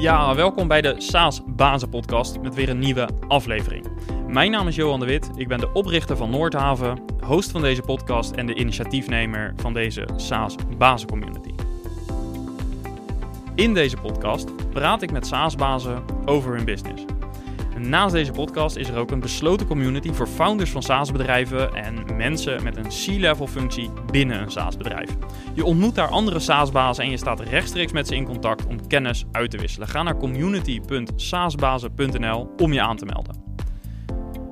Ja, welkom bij de SaaS Bazen Podcast met weer een nieuwe aflevering. Mijn naam is Johan de Wit, ik ben de oprichter van Noordhaven, host van deze podcast en de initiatiefnemer van deze SaaS Bazen Community. In deze podcast praat ik met SaaS-bazen over hun business. Naast deze podcast is er ook een besloten community voor founders van SaaS-bedrijven en mensen met een C-level functie binnen een SaaS-bedrijf. Je ontmoet daar andere SaaS-bazen en je staat rechtstreeks met ze in contact om kennis uit te wisselen. Ga naar community.saasbazen.nl om je aan te melden.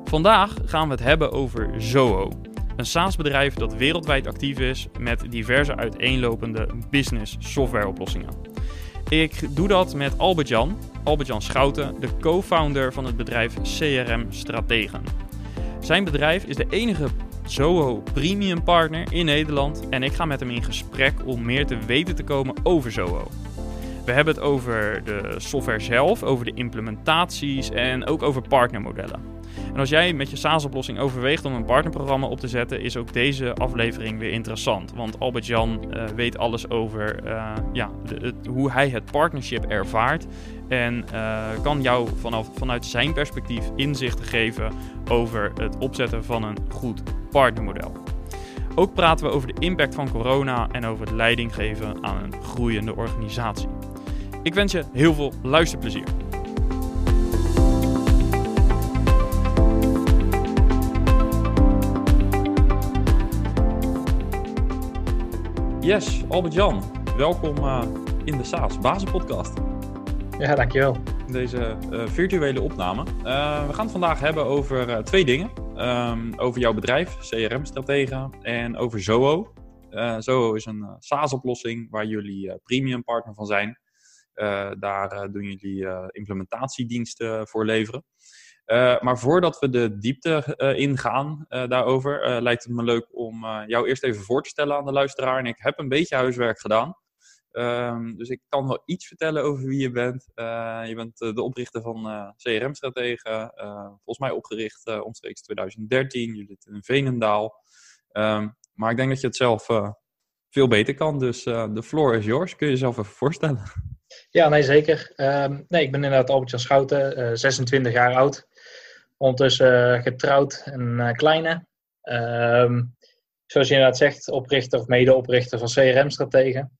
Vandaag gaan we het hebben over Zoho. Een SaaS-bedrijf dat wereldwijd actief is met diverse uiteenlopende business softwareoplossingen. Ik doe dat met Albert-Jan, Albert-Jan Schouten, de co-founder van het bedrijf CRM Strategen. Zijn bedrijf is de enige Zoho Premium Partner in Nederland en ik ga met hem in gesprek om meer te weten te komen over Zoho. We hebben het over de software zelf, over de implementaties en ook over partnermodellen. En als jij met je SaaS-oplossing overweegt om een partnerprogramma op te zetten, is ook deze aflevering weer interessant. Want Albert-Jan uh, weet alles over uh, ja, de, hoe hij het partnership ervaart. En uh, kan jou vanaf, vanuit zijn perspectief inzichten geven over het opzetten van een goed partnermodel. Ook praten we over de impact van corona en over het leiding geven aan een groeiende organisatie. Ik wens je heel veel luisterplezier. Yes, Albert-Jan, welkom uh, in de SaaS Bazenpodcast. Ja, dankjewel. Deze uh, virtuele opname. Uh, we gaan het vandaag hebben over twee dingen. Um, over jouw bedrijf, CRM-strategen, en over Zoho. Zoho is een SaaS-oplossing waar jullie premium partner van zijn. daar doen jullie implementatiediensten voor leveren. Uh, maar voordat we de diepte uh, ingaan uh, daarover, lijkt het me leuk om jou eerst even voor te stellen aan de luisteraar. En ik heb een beetje huiswerk gedaan. Ehm, dus ik kan wel iets vertellen over wie je bent. je bent de oprichter van CRM-strategen. volgens mij opgericht omstreeks 2013. Je zit in Venendaal. Um, maar ik denk dat je het zelf veel beter kan. Dus de floor is yours. Kun je jezelf even voorstellen? Ja, nee, zeker. Um, nee, ik ben inderdaad Albert-Jan Schouten, 26 jaar oud. Ondertussen uh, getrouwd en uh, kleine. Um, zoals je inderdaad zegt, oprichter of medeoprichter van CRM-strategen.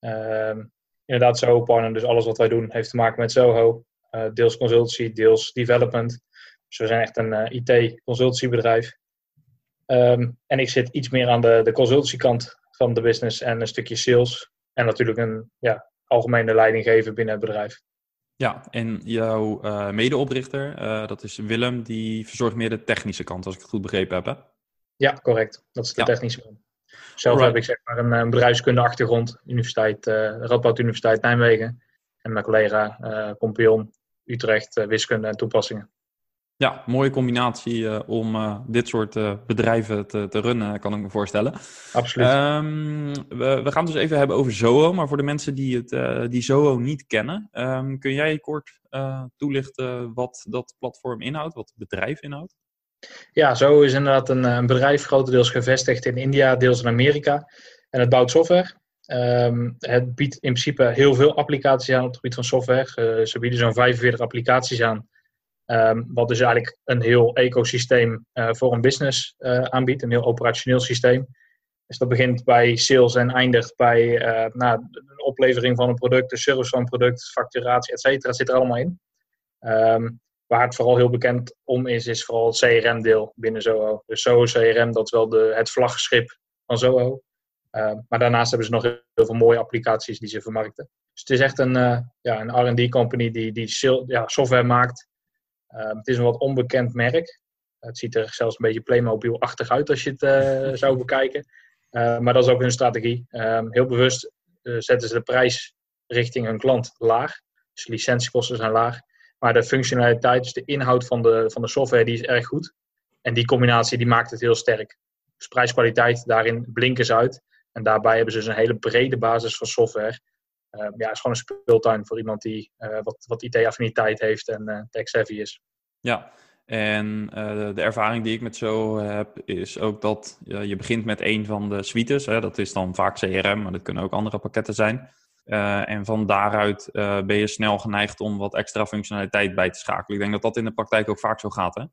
Um, inderdaad, Zoho Partner, dus alles wat wij doen heeft te maken met Zoho. Uh, deels consultancy, deels development. Dus we zijn echt een IT-consultancybedrijf. Um, en ik zit iets meer aan de, de consultancykant van de business en een stukje sales. En natuurlijk een ja, algemene leiding geven binnen het bedrijf. Ja, en jouw uh, medeoprichter, uh, dat is Willem, die verzorgt meer de technische kant, als ik het goed begrepen heb. Hè? Ja, correct. Dat is de ja. technische kant. Zelf right. heb ik zeg maar een, een bedrijfskunde achtergrond, Universiteit, uh, Radboud Universiteit Nijmegen. En mijn collega Compion, Utrecht, wiskunde en toepassingen. Ja, mooie combinatie uh, om uh, dit soort uh, bedrijven te, te, runnen, kan ik me voorstellen. Absoluut. Um, we, we, gaan het dus even hebben over Zoho, maar voor de mensen die, het, die Zoho niet kennen, um, kun jij kort toelichten wat dat platform inhoudt, wat het bedrijf inhoudt? Ja, Zoho is inderdaad een, een, bedrijf grotendeels gevestigd in India, deels in Amerika. En het bouwt software. Um, het biedt in principe heel veel applicaties aan op het gebied van software. ze bieden zo'n 45 applicaties aan. Um, wat dus eigenlijk een heel ecosysteem uh, voor een business uh, aanbiedt, een heel operationeel systeem. Dus dat begint bij sales en eindigt bij uh, nou, de oplevering van een product, de service van een product, facturatie, et cetera. Zit er allemaal in. Um, waar het vooral heel bekend om is, is vooral het CRM-deel binnen Zoho. Dus Zoho CRM, dat is wel de, het vlaggenschip van Zoho. Uh, maar daarnaast hebben ze nog heel veel mooie applicaties die ze vermarkten. Dus het is echt een, ja, een R&D-company die, die ja, software maakt het is een wat onbekend merk. Het ziet er zelfs een beetje Playmobil-achtig uit als je het uh, zou bekijken. Uh, maar dat is ook hun strategie. Ehm, heel bewust zetten ze de prijs richting hun klant laag. Dus licentiekosten zijn laag. Maar de functionaliteit, dus de inhoud van de, van de software, die is erg goed. En die combinatie die maakt het heel sterk. Dus prijskwaliteit, daarin blinken ze uit. En daarbij hebben ze dus een hele brede basis van software. Uh, ja, is gewoon een speeltuin voor iemand die uh, wat, wat IT-affiniteit heeft en uh, tech-savvy is. Ja, en de ervaring die ik met zo heb, is ook dat je begint met een van de suites. Hè, dat is dan vaak CRM, maar dat kunnen ook andere pakketten zijn. en van daaruit ben je snel geneigd om wat extra functionaliteit bij te schakelen. Ik denk dat dat in de praktijk ook vaak zo gaat, hè?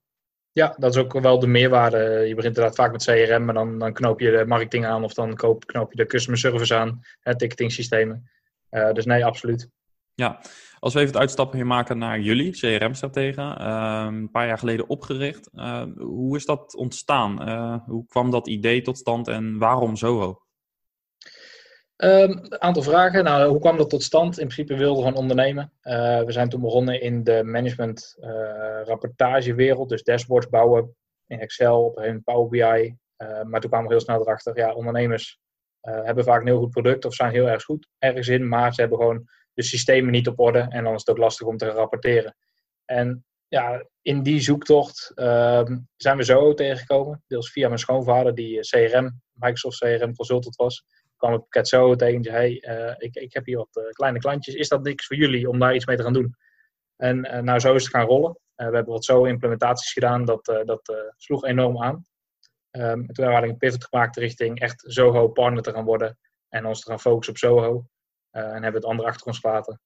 Ja, dat is ook wel de meerwaarde. Je begint inderdaad vaak met CRM, maar dan, dan knoop je de marketing aan of dan koop, knoop je de customer service aan, het ticketing systemen. Dus nee, absoluut. Ja, als we even het uitstapje maken naar jullie, CRM-strategen, ehm, een paar jaar geleden opgericht. Ehm, hoe is dat ontstaan? Uh, hoe kwam dat idee tot stand en waarom Zoho? Um, aantal vragen. Nou, hoe kwam dat tot stand? In principe wilden we gewoon ondernemen. Uh, we zijn toen begonnen in de management uh, rapportagewereld, dus dashboards bouwen in Excel, op een Power BI. Uh, maar toen kwamen we heel snel erachter, ja, ondernemers hebben vaak een heel goed product of zijn heel erg goed ergens in, maar ze hebben gewoon de systemen niet op orde en dan is het ook lastig om te rapporteren. En ja, in die zoektocht uh, zijn we zo tegengekomen, deels via mijn schoonvader die CRM, Microsoft CRM consultant was. kwam ik pakket zo tegen en zei, hey, uh, ik, ik heb hier wat kleine klantjes, is dat niks voor jullie om daar iets mee te gaan doen? En nou, zo is het gaan rollen. we hebben wat zo implementaties gedaan, dat, dat sloeg enorm aan. Um, toen hebben we een pivot gemaakt richting echt Zoho partner te gaan worden en ons te gaan focussen op Zoho. Eh, en hebben het andere achter ons gelaten.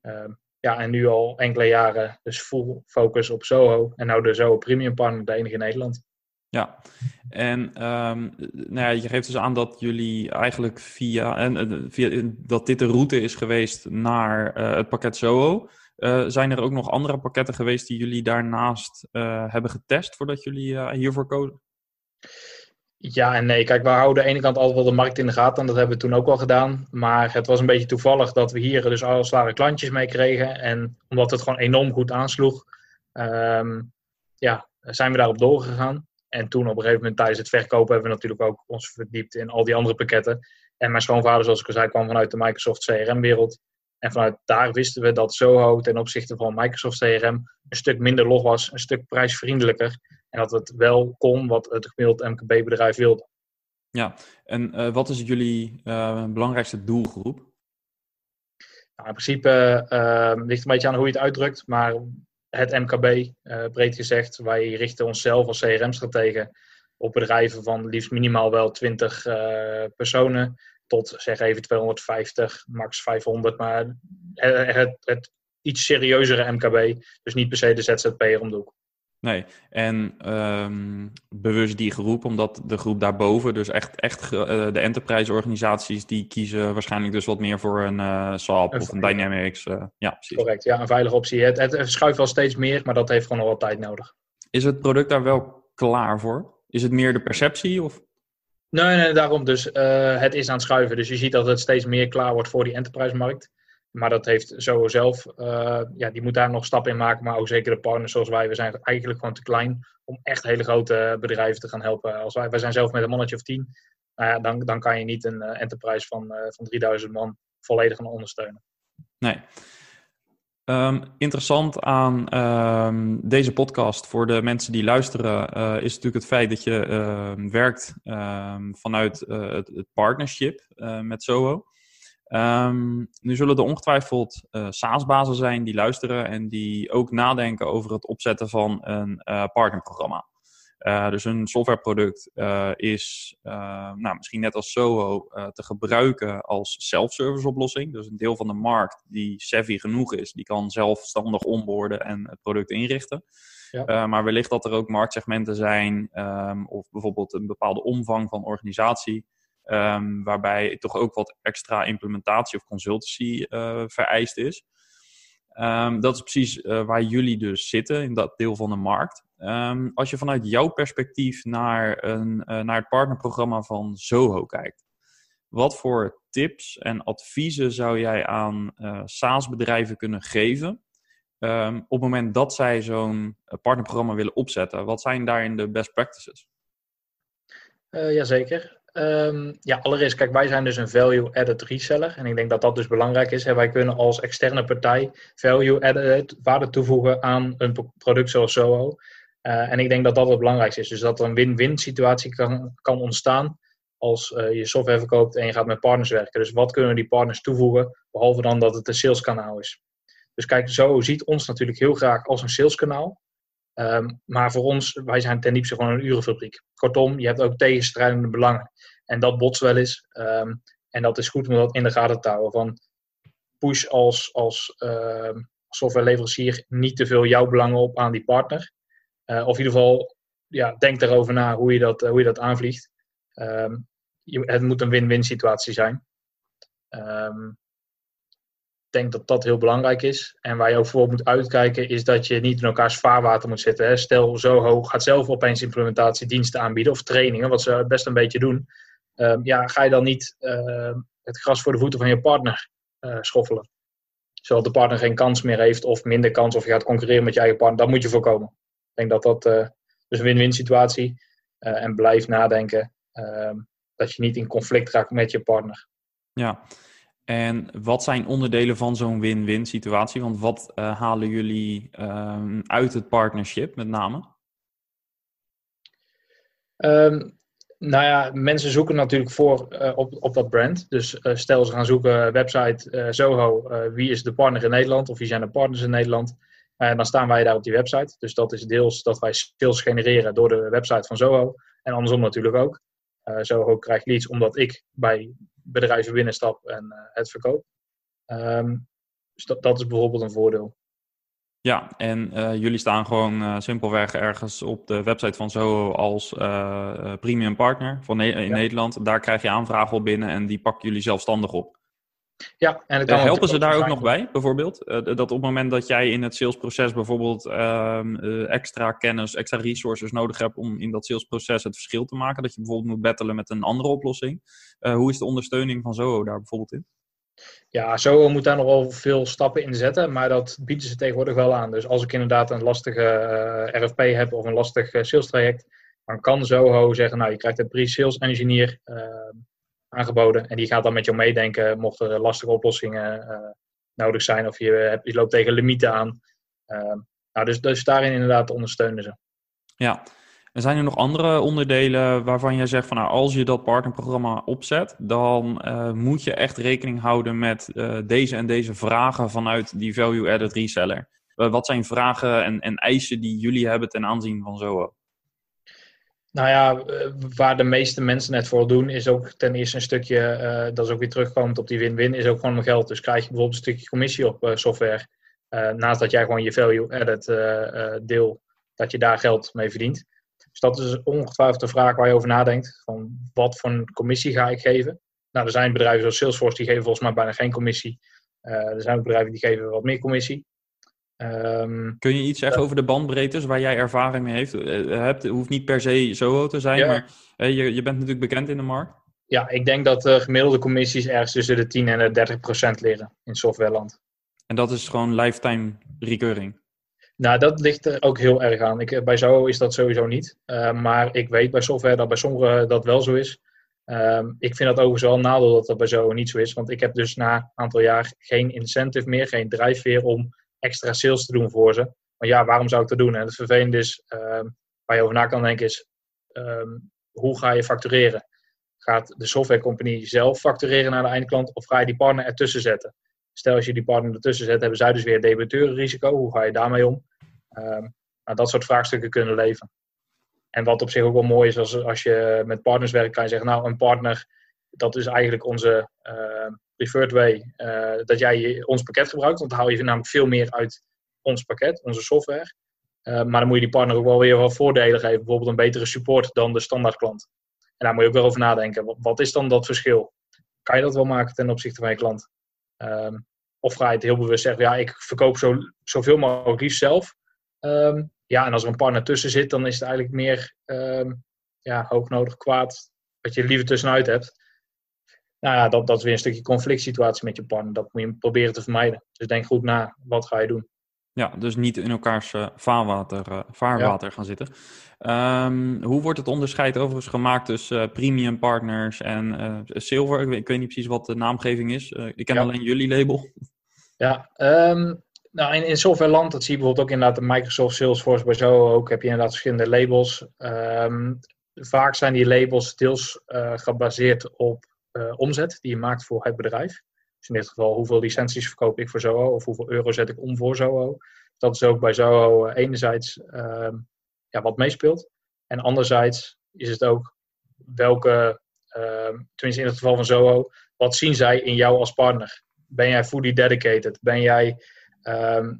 Ehm, ja, en nu al enkele jaren dus full focus op Soho. En nou de Zoho Premium Partner, de enige in Nederland. Ja, en um, nou ja, je geeft dus aan dat jullie eigenlijk via, en, eh, via dat dit de route is geweest naar het pakket Zoho. Zijn er ook nog andere pakketten geweest die jullie daarnaast hebben getest voordat jullie hiervoor kozen? Ja en nee. Kijk, we houden aan de ene kant altijd wel de markt in de gaten. En dat hebben we toen ook al gedaan. Maar het was een beetje toevallig dat we hier dus al zware klantjes mee kregen. En omdat het gewoon enorm goed aansloeg, um, ja, zijn we daarop doorgegaan. En toen op een gegeven moment tijdens het verkopen hebben we natuurlijk ook ons verdiept in al die andere pakketten. En mijn schoonvader, zoals ik al zei, kwam vanuit de Microsoft CRM-wereld. En vanuit daar wisten we dat Zoho ten opzichte van Microsoft CRM een stuk minder log was, een stuk prijsvriendelijker. En dat het wel kon wat het gemiddeld MKB-bedrijf wilde. Ja, en uh, wat is jullie uh, belangrijkste doelgroep? Nou, in principe uh, ligt een beetje aan hoe je het uitdrukt, maar het MKB, breed gezegd, wij richten onszelf als CRM-strategen op bedrijven van liefst minimaal wel 20 personen tot zeg even 250, max 500, maar het, het, het iets serieuzere MKB, dus niet per se de ZZP'er om de hoek. Nee, en um, bewust die groep, omdat de groep daarboven, dus echt, echt uh, de enterprise-organisaties, die kiezen waarschijnlijk dus wat meer voor een uh, SAP of een Dynamics. Uh, ja, precies. Correct, ja, een veilige optie. Het, het, schuift wel steeds meer, maar dat heeft gewoon nog wat tijd nodig. Is het product daar wel klaar voor? Is het meer de perceptie? Of? Nee, nee, daarom dus. het is aan het schuiven. Dus je ziet dat het steeds meer klaar wordt voor die enterprise-markt. Maar dat heeft zo zelf, uh, ja, die moet daar nog stappen in maken. Maar ook zeker de partners zoals wij, we zijn eigenlijk gewoon te klein om echt hele grote bedrijven te gaan helpen. Als wij, wij zijn zelf met een mannetje of tien, nou dan, dan kan je niet een uh, enterprise van, uh, van 3000 man volledig gaan ondersteunen. Nee. Um, interessant aan um, deze podcast voor de mensen die luisteren is natuurlijk het feit dat je ehm, werkt vanuit het, partnership met Soho. Um, nu zullen er ongetwijfeld uh, SaaS-bazen zijn die luisteren en die ook nadenken over het opzetten van een uh, partnerprogramma. Uh, dus een softwareproduct is nou, misschien net als Soho te gebruiken als self-service oplossing. Dus een deel van de markt die savvy genoeg is, die kan zelfstandig onboorden en het product inrichten. Ja. maar wellicht dat er ook marktsegmenten zijn um, of bijvoorbeeld een bepaalde omvang van organisatie Um, waarbij toch ook wat extra implementatie of consultancy uh, vereist is. Um, dat is precies uh, waar jullie dus zitten, in dat deel van de markt. Um, als je vanuit jouw perspectief naar, een, uh, naar het partnerprogramma van Zoho kijkt, wat voor tips en adviezen zou jij aan SaaS-bedrijven kunnen geven op het moment dat zij zo'n partnerprogramma willen opzetten? Wat zijn daarin de best practices? Jazeker. Um, ja, allereerst, kijk, wij zijn dus een value-added reseller. En ik denk dat dat dus belangrijk is. Hè. Wij kunnen als externe partij value-added waarde toevoegen aan een product zoals Zoho. Uh, en ik denk dat dat het belangrijkste is. Dus dat er een win-win situatie kan, kan ontstaan als uh, je software verkoopt en je gaat met partners werken. Dus wat kunnen die partners toevoegen, behalve dan dat het een saleskanaal is. Dus kijk, Zoho ziet ons natuurlijk heel graag als een saleskanaal. Um, maar voor ons, wij zijn ten diepste gewoon een urenfabriek. Kortom, je hebt ook tegenstrijdende belangen. En dat botst wel eens. Um, en dat is goed om dat in de gaten te houden. Van, push als, als uh, softwareleverancier niet te veel jouw belangen op aan die partner. Uh, of in ieder geval, ja, denk erover na hoe je dat, hoe je dat aanvliegt. Ehm, je, het moet een win-win situatie zijn. Um, denk dat dat heel belangrijk is. En waar je ook voor moet uitkijken, is dat je niet in elkaars vaarwater moet zitten. Hè. Stel, Zoho gaat zelf opeens implementatiediensten aanbieden of trainingen, wat ze best een beetje doen. Um, ja, ga je dan niet uh, het gras voor de voeten van je partner uh, schoffelen? Zodat de partner geen kans meer heeft of minder kans of je gaat concurreren met je eigen partner. Dat moet je voorkomen. Ik denk dat dat uh, dus een win-win situatie uh, en blijf nadenken dat je niet in conflict raakt met je partner. Ja, en wat zijn onderdelen van zo'n win-win situatie? Want wat uh, halen jullie um, uit het partnership met name? Um, nou ja, mensen zoeken natuurlijk voor uh, op, op dat brand. Dus uh, stel ze gaan zoeken website Zoho, wie is de partner in Nederland of wie zijn de partners in Nederland? En dan staan wij daar op die website. Dus dat is deels dat wij sales genereren door de website van Zoho. En andersom natuurlijk ook. Zoho krijgt leads omdat ik bij bedrijven binnenstap en uh, het verkoop. Um, dus dat, dat, is bijvoorbeeld een voordeel. Ja, en uh, jullie staan gewoon uh, simpelweg ergens op de website van Zoho als premium partner van ne in ja. Nederland. Daar krijg je aanvragen op binnen en die pakken jullie zelfstandig op. Ja, en kan helpen ze daar ook nog bij, bijvoorbeeld? dat op het moment dat jij in het salesproces bijvoorbeeld uh, extra kennis, extra resources nodig hebt om in dat salesproces het verschil te maken, dat je bijvoorbeeld moet battelen met een andere oplossing. Uh, hoe is de ondersteuning van Zoho daar bijvoorbeeld in? Ja, Zoho moet daar nog wel veel stappen in zetten, maar dat bieden ze tegenwoordig wel aan. Dus als ik inderdaad een lastige uh, RFP heb of een lastig uh, sales traject, dan kan Zoho zeggen, nou je krijgt een pre-sales engineer aangeboden en die gaat dan met jou meedenken mocht er lastige oplossingen nodig zijn of je, je loopt tegen limieten aan. nou, dus, dus daarin inderdaad ondersteunen ze. Ja, en zijn er nog andere onderdelen waarvan jij zegt van nou, als je dat partnerprogramma opzet, dan moet je echt rekening houden met deze en deze vragen vanuit die value-added reseller? Wat zijn vragen en, en, eisen die jullie hebben ten aanzien van Zoho? Nou ja, waar de meeste mensen het voor doen, is ook ten eerste een stukje, dat is ook weer terugkomend op die win-win, is ook gewoon mijn geld. Dus krijg je bijvoorbeeld een stukje commissie op software, naast dat jij gewoon je value-added deel, dat je daar geld mee verdient. Dus dat is ongetwijfeld de vraag waar je over nadenkt. Van wat voor een commissie ga ik geven? Nou, er zijn bedrijven zoals Salesforce die geven volgens mij bijna geen commissie. Er zijn ook bedrijven die geven wat meer commissie. Um, Kun je iets zeggen over de bandbreedtes waar jij ervaring mee heeft? Uh, hebt? Het hoeft niet per se zo te zijn, ja. maar je, je bent natuurlijk bekend in de markt. Ja, ik denk dat de gemiddelde commissies ergens tussen de 10 en de 30 procent liggen in softwareland. En dat is gewoon lifetime recurring? Nou, dat ligt er ook heel erg aan. Ik, bij Zoho is dat sowieso niet. Uh, maar ik weet bij software dat bij sommigen dat wel zo is. Um, ik vind dat overigens wel een nadeel dat dat bij Zoho niet zo is. Want ik heb dus na een aantal jaar geen incentive meer, geen drijfveer om extra sales te doen voor ze. Maar ja, waarom zou ik dat doen? En het vervelende is, um, waar je over na kan denken, is um, hoe ga je factureren? Gaat de softwarecompagnie zelf factureren naar de eindklant of ga je die partner ertussen zetten? Stel als je die partner ertussen zet, hebben zij dus weer debiteurenrisico. Hoe ga je daarmee om? Um, nou, dat soort vraagstukken kunnen leven. En wat op zich ook wel mooi is, als, als je met partners werkt, kan je zeggen, nou, een partner, dat is eigenlijk onze uh, preferred way, uh, dat jij ons pakket gebruikt, want dan haal je namelijk veel meer uit ons pakket, onze software. Uh, maar dan moet je die partner ook wel weer wat voordelen geven, bijvoorbeeld een betere support dan de standaard klant. En daar moet je ook wel over nadenken. Wat, is dan dat verschil? Kan je dat wel maken ten opzichte van je klant? Um, of ga je het heel bewust zeggen, ja, ik verkoop zo, zoveel mogelijk liefst zelf. Um, ja, en als er een partner tussen zit, dan is het eigenlijk meer um, ja, hoognodig kwaad wat je liever tussenuit hebt. Nou ja, dat, dat is weer een stukje conflict situatie met je partner. Dat moet je proberen te vermijden. Dus denk goed na, wat ga je doen? Ja, dus niet in elkaars uh, vaarwater, uh, vaarwater ja. gaan zitten. Um, hoe wordt het onderscheid overigens gemaakt tussen uh, premium partners en silver? Ik weet, ik weet, niet precies wat de naamgeving is. ik ken ja. alleen jullie label. Ja, um, nou, in, in softwareland, dat zie je bijvoorbeeld ook inderdaad de Microsoft Salesforce, bij zo ook heb je inderdaad verschillende labels. Um, vaak zijn die labels deels gebaseerd op uh, omzet die je maakt voor het bedrijf. Dus in dit geval, hoeveel licenties verkoop ik voor Zoho of hoeveel euro zet ik om voor Zoho. Dat is ook bij Zoho uh, enerzijds um, ja, wat meespeelt. En anderzijds is het ook welke, tenminste in het geval van Zoho, wat zien zij in jou als partner? ben jij fully dedicated? Ben jij, ehm,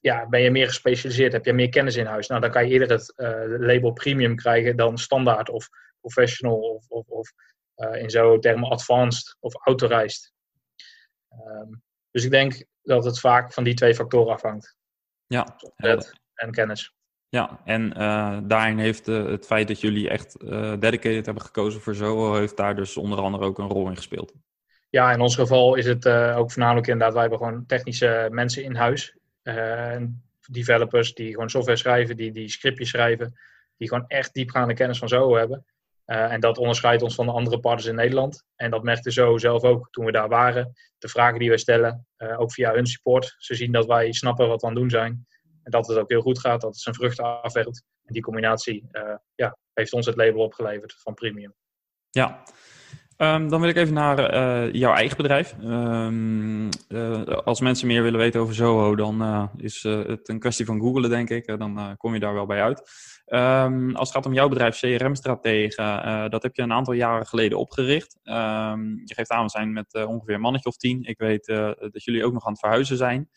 ja, ben je meer gespecialiseerd? Heb je meer kennis in huis? Nou, dan kan je eerder het label premium krijgen dan standaard of professional of, of, of in zo'n termen advanced of authorized. Um, dus ik denk dat het vaak van die twee factoren afhangt. Ja. en kennis. Ja, en uh, daarin heeft uh, het feit dat jullie echt uh, dedicated hebben gekozen voor Zoho, heeft daar dus onder andere ook een rol in gespeeld. Ja, in ons geval is het ook voornamelijk inderdaad, wij hebben gewoon technische mensen in huis. developers die gewoon software schrijven, die, die scriptjes schrijven, die gewoon echt diepgaande kennis van Zoho hebben. En dat onderscheidt ons van de andere partners in Nederland. En dat merkte zo zelf ook toen we daar waren. De vragen die wij stellen, ook via hun support. Ze zien dat wij snappen wat we aan het doen zijn. En dat het ook heel goed gaat, dat het zijn vruchten afwerkt. En die combinatie uh, ja, heeft ons het label opgeleverd van premium. Ja, um, dan wil ik even naar uh, jouw eigen bedrijf. Um, uh, als mensen meer willen weten over Zoho, dan is het een kwestie van googlen, denk ik. dan kom je daar wel bij uit. Um, als het gaat om jouw bedrijf, CRM-strategen, dat heb je een aantal jaren geleden opgericht. je geeft aan, we zijn met ongeveer een mannetje of tien. Ik weet dat jullie ook nog aan het verhuizen zijn.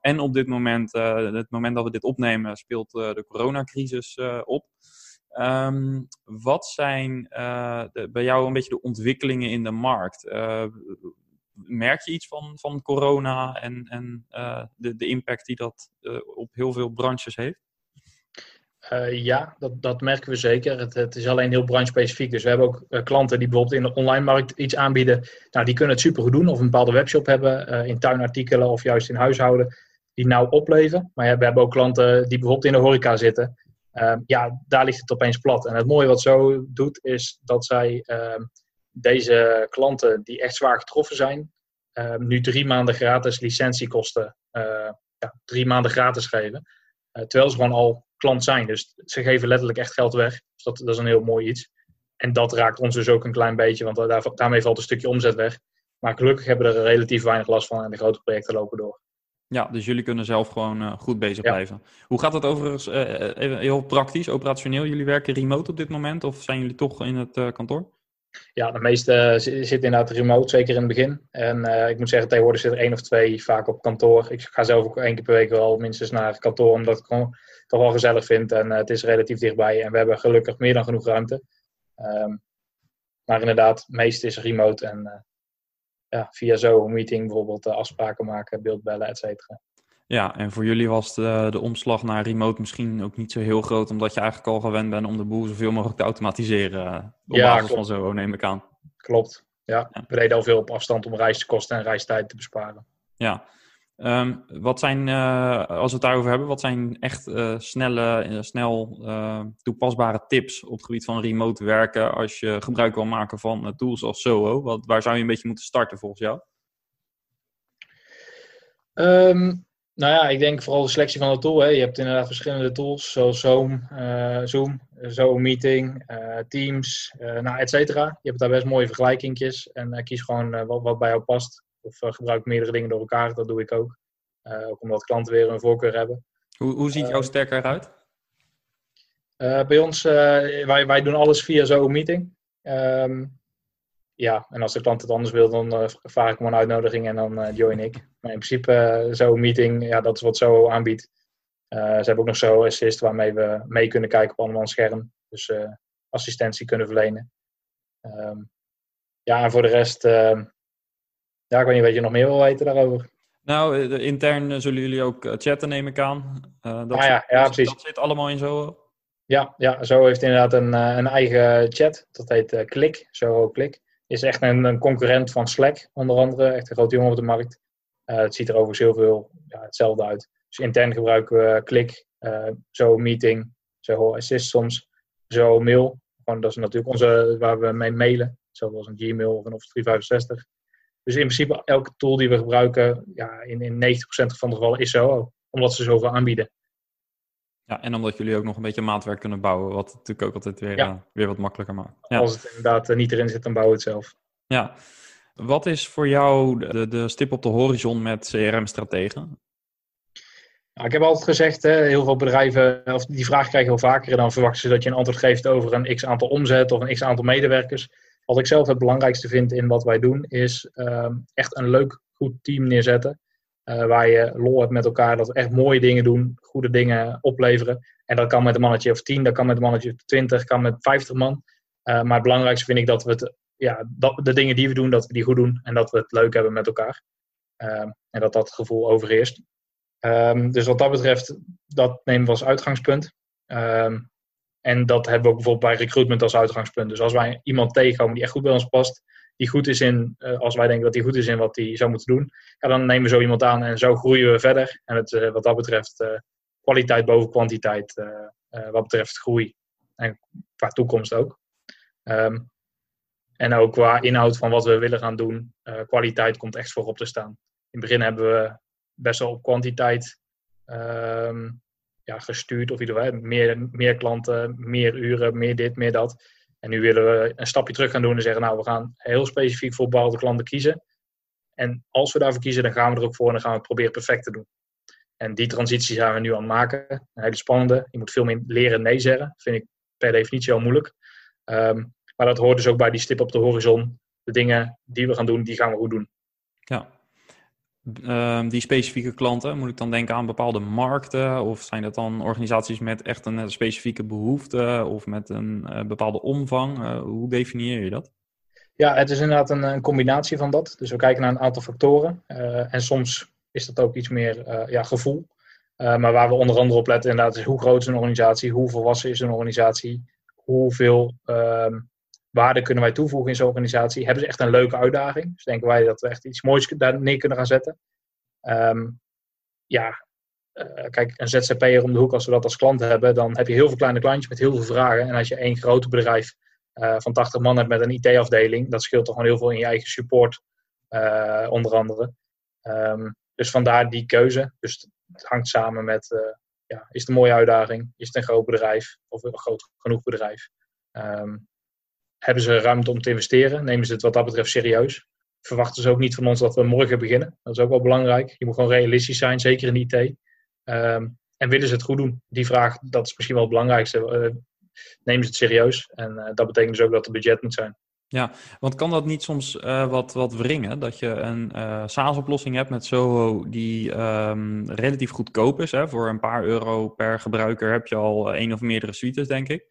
En op dit moment, het moment dat we dit opnemen, speelt de coronacrisis op. Um, wat zijn de, bij jou een beetje de ontwikkelingen in de markt? merk je iets van, van corona en, en de, de impact die dat op heel veel branches heeft? Ja, dat, dat merken we zeker. Het, het is alleen heel branchespecifiek. Dus we hebben ook klanten die bijvoorbeeld in de online markt iets aanbieden. Nou, die kunnen het supergoed doen. Of een bepaalde webshop hebben, in tuinartikelen of juist in huishouden. Die nou opleven. Maar we hebben ook klanten die bijvoorbeeld in de horeca zitten. Ehm, ja, daar ligt het opeens plat. En het mooie wat zo doet, is dat zij ehm, deze klanten die echt zwaar getroffen zijn, ehm, nu drie maanden gratis licentiekosten, ja, drie maanden gratis geven. terwijl ze gewoon al klant zijn. Dus ze geven letterlijk echt geld weg. Dus dat, dat is een heel mooi iets. En dat raakt ons dus ook een klein beetje, want daar, daarmee valt een stukje omzet weg. Maar gelukkig hebben we er relatief weinig last van en de grote projecten lopen door. Ja, dus jullie kunnen zelf gewoon uh, goed bezig blijven. Hoe gaat dat overigens, uh, even heel praktisch, operationeel? Jullie werken remote op dit moment of zijn jullie toch in het uh, kantoor? Ja, de meeste zitten inderdaad remote, zeker in het begin. En ik moet zeggen, tegenwoordig zit er één of twee vaak op kantoor. Ik ga zelf ook één keer per week wel minstens naar kantoor, omdat ik gewoon toch wel gezellig vind. En het is relatief dichtbij en we hebben gelukkig meer dan genoeg ruimte. Um, maar inderdaad, het meeste is remote en ja, via zo'n meeting bijvoorbeeld afspraken maken, beeldbellen, et cetera. Ja, en voor jullie was de, de omslag naar remote misschien ook niet zo heel groot, omdat je eigenlijk al gewend bent om de boel zoveel mogelijk te automatiseren. Eh, op ja, basis klopt. van zo, neem ik aan. Klopt. Ja, ja, we deden al veel op afstand om reiskosten en reistijd te besparen. Ja, Um, wat zijn, uh, als we het daarover hebben, wat zijn echt uh, snelle, uh, snel toepasbare tips op het gebied van remote werken als je gebruik wil maken van tools als Zoho? Wat, waar zou je een beetje moeten starten volgens jou? Um, nou ja, ik denk vooral de selectie van de tool. Hè. Je hebt inderdaad verschillende tools, zoals Zoom, Zoom Zoom Meeting, Teams, nou, et cetera. Je hebt daar best mooie vergelijkingjes en kies gewoon wat, wat bij jou past. Of uh, gebruik meerdere dingen door elkaar. Dat doe ik ook. Uh, ook omdat klanten weer een voorkeur hebben. Hoe, hoe ziet jouw eh, sterker eruit? bij ons, wij, wij doen alles via zo'n meeting. Um, ja, en als de klant het anders wil, dan uh, vraag ik hem een uitnodiging en dan uh, join ik. Maar in principe, uh, zo'n meeting, ja, dat is wat zo aanbiedt. ze hebben ook nog zo assist waarmee we mee kunnen kijken op andermans scherm. Dus assistentie kunnen verlenen. Um, ja, en voor de rest, ehm, ja, ik weet niet wat je nog meer wil weten daarover. Nou, eh, intern eh, zullen jullie ook eh, chatten, neem ik aan. Dat, ah, ja, ja, precies. dat zit allemaal in zo. Ja, ja, zo heeft inderdaad een, een eigen chat. Dat heet Klik, Zoho Klik. Is echt een, een, concurrent van Slack, onder andere. Echt een grote jongen op de markt. Uh, het ziet er overigens heel veel ja, hetzelfde uit. Dus intern gebruiken we Klik, zo Meeting, zo Assist soms, zo Mail. Gewoon, dat is natuurlijk onze, waar we mee mailen. Zoals een Gmail of een Office 365. Dus in principe elke tool die we gebruiken, ja, in, in 90% van de gevallen is zo, omdat ze zoveel aanbieden. Ja, en omdat jullie ook nog een beetje maatwerk kunnen bouwen, wat natuurlijk ook altijd weer, uh, weer wat makkelijker maakt. Ja. Als het inderdaad uh, niet erin zit, dan bouwen we het zelf. Ja. Wat is voor jou de, de stip op de horizon met CRM-strategen? Nou, ik heb altijd gezegd, hè, heel veel bedrijven, of die vraag krijgen heel vaker, dan verwachten ze dat je een antwoord geeft over een x aantal omzet of een x aantal medewerkers. Wat ik zelf het belangrijkste vind in wat wij doen, is um, echt een leuk goed team neerzetten. waar je lol hebt met elkaar, dat we echt mooie dingen doen, goede dingen opleveren. En dat kan met een mannetje of 10, dat kan met een mannetje of 20, kan met 50 man. maar het belangrijkste vind ik dat we het, ja, dat, de dingen die we doen, dat we die goed doen en dat we het leuk hebben met elkaar. Ehm, en dat dat gevoel overheerst. Ehm, dus wat dat betreft, dat nemen we als uitgangspunt. Ehm, en dat hebben we ook bijvoorbeeld bij recruitment als uitgangspunt. Dus als wij iemand tegenkomen die echt goed bij ons past, die goed is in, uh, als wij denken dat hij goed is in wat hij zou moeten doen, ja, dan nemen we zo iemand aan en zo groeien we verder. En het, uh, wat dat betreft, uh, kwaliteit boven kwantiteit, wat betreft groei. En qua toekomst ook. Um, en ook qua inhoud van wat we willen gaan doen, kwaliteit komt echt voorop te staan. In het begin hebben we best wel op kwantiteit um, ja, gestuurd. Of ieder meer, meer klanten, meer uren, meer dit, meer dat. En nu willen we een stapje terug gaan doen en zeggen, nou, we gaan heel specifiek voor bepaalde klanten kiezen. En als we daarvoor kiezen, dan gaan we er ook voor en dan gaan we het proberen perfect te doen. En die transitie zijn we nu aan het maken. Een hele spannende. Je moet veel meer leren nee zeggen. Dat vind ik per definitie al moeilijk. Um, maar dat hoort dus ook bij die stip op de horizon. De dingen die we gaan doen, die gaan we goed doen. Ja, Ehm, die specifieke klanten? Moet ik dan denken aan bepaalde markten? Of zijn dat dan organisaties met echt een specifieke behoefte of met een uh, bepaalde omvang? Uh, hoe definieer je dat? Ja, het is inderdaad een, een, combinatie van dat. Dus we kijken naar een aantal factoren. En soms is dat ook iets meer ja, gevoel. maar waar we onder andere op letten inderdaad is hoe groot is een organisatie? Hoe volwassen is een organisatie? Hoeveel ehm, waarde kunnen wij toevoegen in zo'n organisatie? Hebben ze echt een leuke uitdaging? Dus denken wij dat we echt iets moois daar neer kunnen gaan zetten. Um, ja, uh, kijk, een ZZP'er om de hoek, als we dat als klant hebben, dan heb je heel veel kleine klantjes met heel veel vragen. En als je één groot bedrijf uh, van 80 man hebt met een IT-afdeling, dat scheelt toch gewoon heel veel in je eigen support, uh, onder andere. Um, dus vandaar die keuze. Dus het hangt samen met, ja, is het een mooie uitdaging? Is het een groot bedrijf of een groot genoeg bedrijf? Um, hebben ze ruimte om te investeren? Nemen ze het wat dat betreft serieus? Verwachten ze ook niet van ons dat we morgen beginnen? Dat is ook wel belangrijk. Je moet gewoon realistisch zijn, zeker in IT. Ehm, en willen ze het goed doen? Die vraag, dat is misschien wel het belangrijkste. Uh, nemen ze het serieus? En uh, dat betekent dus ook dat het budget moet zijn. Ja, want kan dat niet soms uh, wat, wat wringen? Dat je een uh, SaaS-oplossing hebt met Soho die um, relatief goedkoop is. Hè? Voor een paar euro per gebruiker heb je al één of meerdere suites, denk ik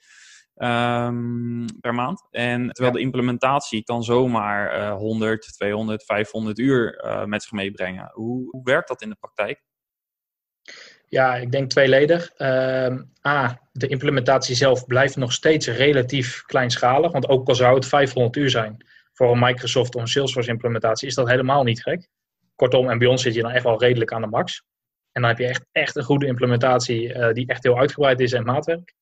um, per maand. En terwijl de implementatie kan zomaar uh, 100, 200, 500 uur uh, met zich meebrengen. Hoe, hoe, werkt dat in de praktijk? Ja, ik denk tweeledig. Uh, A, de implementatie zelf blijft nog steeds relatief kleinschalig. Want ook al zou het 500 uur zijn voor een Microsoft of een Salesforce implementatie, is dat helemaal niet gek. Kortom, en bij ons zit je dan echt wel redelijk aan de max. En dan heb je echt, echt een goede implementatie uh, die echt heel uitgebreid is en maatwerk.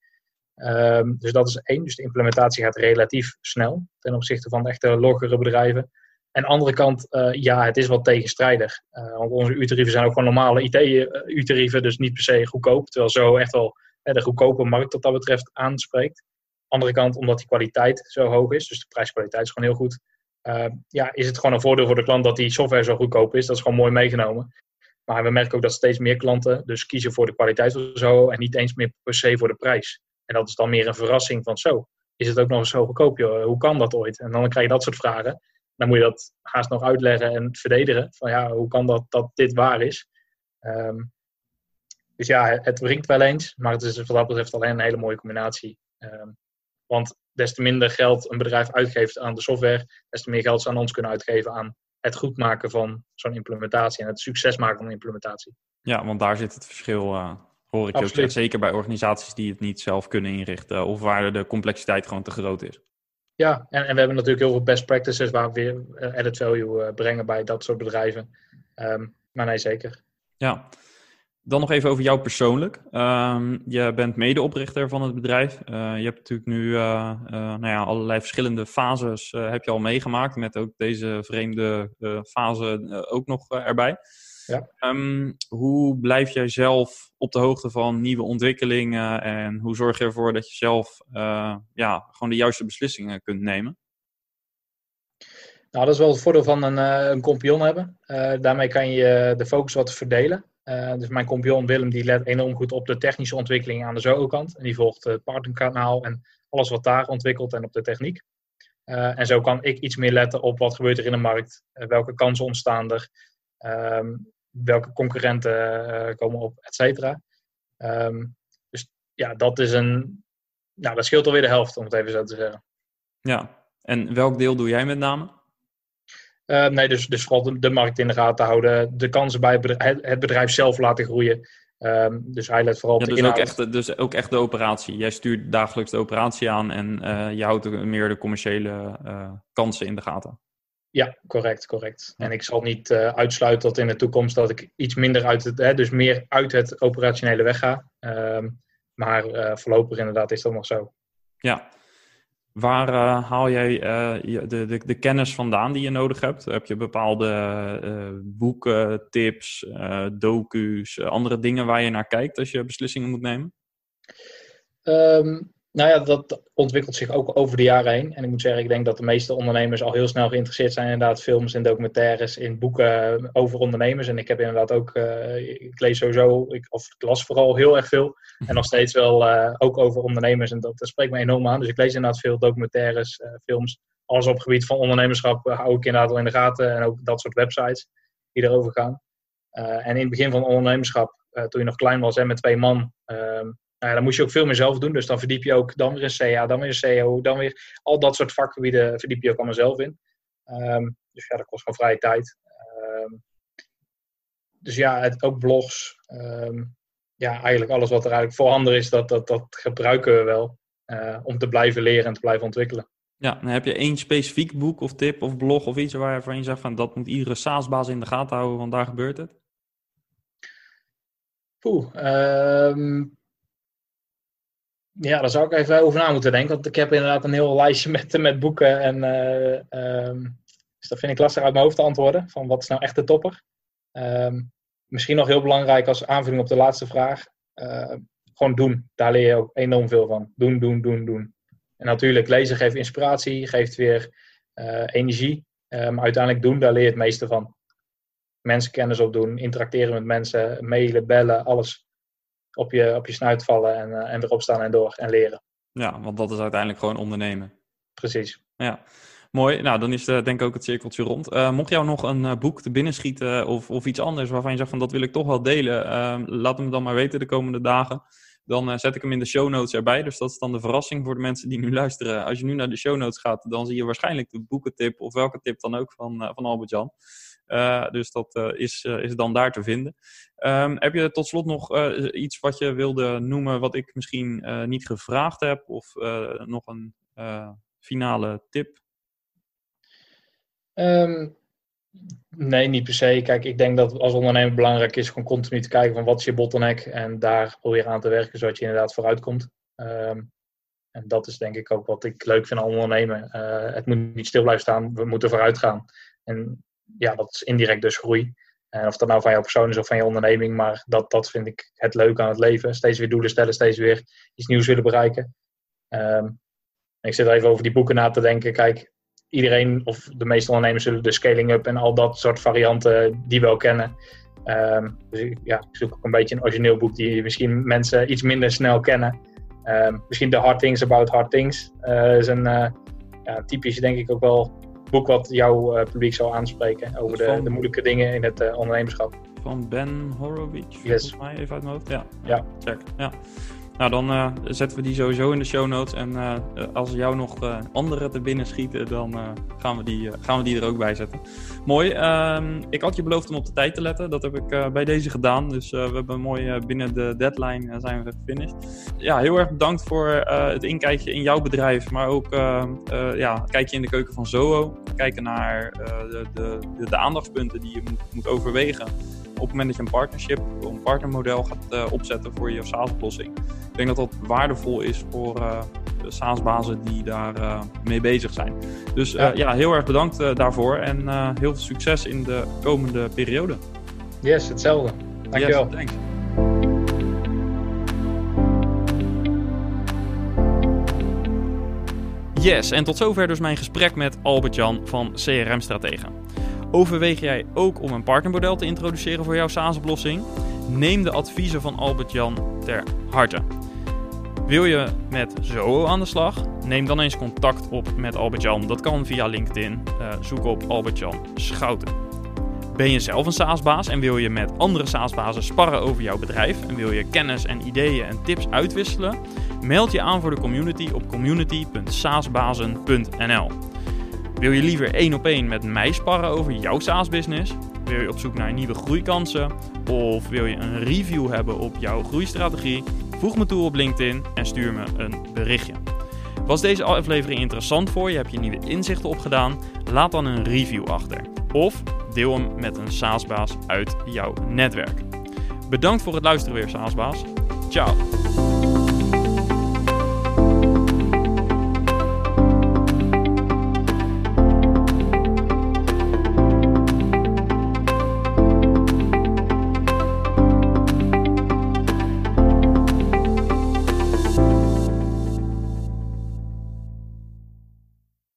Um, dus dat is één. Dus de implementatie gaat relatief snel ten opzichte van de echte loggere bedrijven. En de andere kant, uh, ja, het is wat tegenstrijdig. Uh, want onze U-tarieven zijn ook gewoon normale IT-U-tarieven, dus niet per se goedkoop. Terwijl zo echt wel de goedkope markt wat dat betreft aanspreekt. Andere kant, omdat die kwaliteit zo hoog is, dus de prijskwaliteit is gewoon heel goed. Ehm, ja, is het gewoon een voordeel voor de klant dat die software zo goedkoop is. Dat is gewoon mooi meegenomen. Maar we merken ook dat steeds meer klanten dus kiezen voor de kwaliteit of zo en niet eens meer per se voor de prijs. En dat is dan meer een verrassing van zo. Is het ook nog eens zo goedkoop? Hoe kan dat ooit? En dan krijg je dat soort vragen. Dan moet je dat haast nog uitleggen en verdedigen. Van ja, hoe kan dat dat dit waar is? Um, dus ja, het wringt wel eens. Maar het is wat dat betreft alleen een hele mooie combinatie. Um, want des te minder geld een bedrijf uitgeeft aan de software, des te meer geld ze aan ons kunnen uitgeven aan het goed maken van zo'n implementatie en het succes maken van een implementatie. Ja, want daar zit het verschil uh, Hoor ik je ook zeker bij organisaties die het niet zelf kunnen inrichten of waar de complexiteit gewoon te groot is. Ja, en, en we hebben natuurlijk heel veel best practices waar we weer uh, added value uh, brengen bij dat soort bedrijven. Um, maar nee, zeker. Ja, dan nog even over jou persoonlijk. Um, je bent medeoprichter van het bedrijf. Uh, je hebt natuurlijk nu nou ja, allerlei verschillende fases heb je al meegemaakt, met ook deze vreemde fase ook nog erbij. Ja. Um, hoe blijf jij zelf op de hoogte van nieuwe ontwikkelingen en hoe zorg je ervoor dat je zelf uh, ja, gewoon de juiste beslissingen kunt nemen? Nou, dat is wel het voordeel van een, uh, een compagnon hebben. Uh, daarmee kan je de focus wat verdelen. dus mijn compagnon Willem die let enorm goed op de technische ontwikkeling aan de Zoho-kant. En die volgt het partnerkanaal en alles wat daar ontwikkelt en op de techniek. en zo kan ik iets meer letten op wat gebeurt er in de markt, welke kansen ontstaan er, Ehm, welke concurrenten komen op, et cetera. Ehm, dus ja, dat is een. Nou, dat scheelt alweer de helft, om het even zo te zeggen. Ja, en welk deel doe jij met name? nee, dus, dus vooral de, markt in de gaten houden, de kansen bij het bedrijf zelf laten groeien. Um, dus hij let vooral op ja, dus Ook echt, dus ook echt de operatie. Jij stuurt dagelijks de operatie aan en uh, je houdt meer de commerciële uh, kansen in de gaten. Ja, correct, correct. En ik zal niet uh, uitsluiten dat in de toekomst dat ik iets minder uit het, hè, dus meer uit het operationele wegga. Um, maar voorlopig inderdaad is dat nog zo. Ja, Waar uh, haal jij de, de, de, kennis vandaan die je nodig hebt? Heb je bepaalde boeken, tips, docu's, andere dingen waar je naar kijkt als je beslissingen moet nemen? Um, nou ja, dat ontwikkelt zich ook over de jaren heen. En ik moet zeggen, ik denk dat de meeste ondernemers al heel snel geïnteresseerd zijn in inderdaad films en documentaires, in boeken over ondernemers. En ik heb inderdaad ook, uh, ik lees sowieso, ik, of ik las vooral heel erg veel. En nog steeds wel uh, ook over ondernemers. En dat, spreekt me enorm aan. Dus ik lees inderdaad veel documentaires, films. Alles op het gebied van ondernemerschap hou ik inderdaad wel in de gaten. En ook dat soort websites die erover gaan. en in het begin van ondernemerschap, toen je nog klein was en met twee man, ehm, nou ja, dan moest je ook veel meer zelf doen. Dus dan verdiep je ook dan weer een CA, dan weer een CEO, dan weer al dat soort vakgebieden verdiep je ook allemaal zelf in. Um, dus ja, dat kost gewoon vrije tijd. Um, dus ja, het, ook blogs. Um, ja, eigenlijk alles wat er eigenlijk voorhanden is, dat, dat, dat gebruiken we wel. Uh, om te blijven leren en te blijven ontwikkelen. Ja, dan heb je één specifiek boek of tip of blog of iets waarvan je zegt van dat moet iedere SaaS-baas in de gaten houden, want daar gebeurt het? Poeh, um, ja, daar zou ik even over na moeten denken. Want ik heb inderdaad een heel lijstje met, met boeken. En, uh, um, dus dat vind ik lastig uit mijn hoofd te antwoorden. Van wat is nou echt de topper? Um, misschien nog heel belangrijk als aanvulling op de laatste vraag. Uh, gewoon doen. Daar leer je ook enorm veel van. Doen, doen, doen, doen. En natuurlijk, lezen geeft inspiratie, geeft weer uh, energie. maar uiteindelijk doen, daar leer je het meeste van. Mensen kennis opdoen, interacteren met mensen, mailen, bellen, alles op je, op je snuit vallen en, uh, en erop staan en door en leren. Ja, want dat is uiteindelijk gewoon ondernemen. Precies. Ja, mooi. Nou, dan is de, denk ik ook het cirkeltje rond. Uh, mocht jou nog een uh, boek te binnen schieten of, of iets anders waarvan je zegt van dat wil ik toch wel delen, uh, laat hem dan maar weten de komende dagen. Dan zet ik hem in de show notes erbij. Dus dat is dan de verrassing voor de mensen die nu luisteren. Als je nu naar de show notes gaat, dan zie je waarschijnlijk de boekentip of welke tip dan ook van, van Albert-Jan. Uh, dus dat uh, is, uh, is dan daar te vinden. Um, heb je tot slot nog iets wat je wilde noemen, wat ik misschien niet gevraagd heb? Of nog een finale tip? Um, nee, niet per se. Kijk, ik denk dat als ondernemer belangrijk is gewoon continu te kijken van wat is je bottleneck en daar proberen aan te werken zodat je inderdaad vooruit komt. Um, en dat is denk ik ook wat ik leuk vind aan ondernemen. het moet niet stil blijven staan, we moeten vooruit gaan. En ja, dat is indirect dus groei. En of dat nou van jouw persoon is of van je onderneming, maar dat, dat vind ik het leuke aan het leven. Steeds weer doelen stellen, steeds weer iets nieuws willen bereiken. Um, ik zit even over die boeken na te denken. Kijk, iedereen of de meeste ondernemers zullen de scaling up en al dat soort varianten die wel kennen. Um, dus ja, ik zoek ook een beetje een origineel boek die misschien mensen iets minder snel kennen. Um, misschien The Hard Things About Hard Things uh, is een uh, ja, typisch, denk ik, ook wel boek wat jouw uh, publiek zal aanspreken over de, de moeilijke dingen in het uh, ondernemerschap. Van Ben Horowitz, yes. volgens mij even uit mijn hoofd. Ja, ja. check. Ja. Nou, dan uh, zetten we die sowieso in de show notes. En uh, als jou nog uh, andere te binnen schieten, dan gaan, we die, gaan we die er ook bij zetten. Mooi. Um, ik had je beloofd om op de tijd te letten. Dat heb ik bij deze gedaan. Dus we hebben mooi binnen de deadline zijn we gefinished. Ja, heel erg bedankt voor het inkijkje in jouw bedrijf. Maar ook ja, kijkje in de keuken van Zoho. Kijken naar de, de, de, de, aandachtspunten die je moet, moet overwegen op het moment dat je een partnership, een partnermodel gaat uh, opzetten voor je SaaS-oplossing. Ik denk dat dat waardevol is voor uh, de SaaS-bazen die daar uh, mee bezig zijn. Dus ja. ja. heel erg bedankt daarvoor en heel veel succes in de komende periode. Yes, hetzelfde. Dankjewel. Yes, thanks. Yes, en tot zover dus mijn gesprek met Albert-Jan van CRM Strategen. Overweeg jij ook om een partnermodel te introduceren voor jouw SaaS-oplossing? Neem de adviezen van Albert-Jan ter harte. Wil je met Zoho aan de slag? Neem dan eens contact op met Albert-Jan. Dat kan via LinkedIn. Uh, zoek op Albert-Jan Schouten. Ben je zelf een SaaS-baas en wil je met andere SaaS-bazen sparren over jouw bedrijf en wil je kennis en ideeën en tips uitwisselen? Meld je aan voor de community op community.saasbazen.nl. Wil je liever één op één met mij sparren over jouw SaaS-business? Wil je op zoek naar nieuwe groeikansen? Of wil je een review hebben op jouw groeistrategie? Voeg me toe op LinkedIn en stuur me een berichtje. Was deze aflevering interessant voor je? Heb je nieuwe inzichten opgedaan? Laat dan een review achter. Of deel hem met een SaaS-baas uit jouw netwerk. Bedankt voor het luisteren weer, SaaS-baas. Ciao.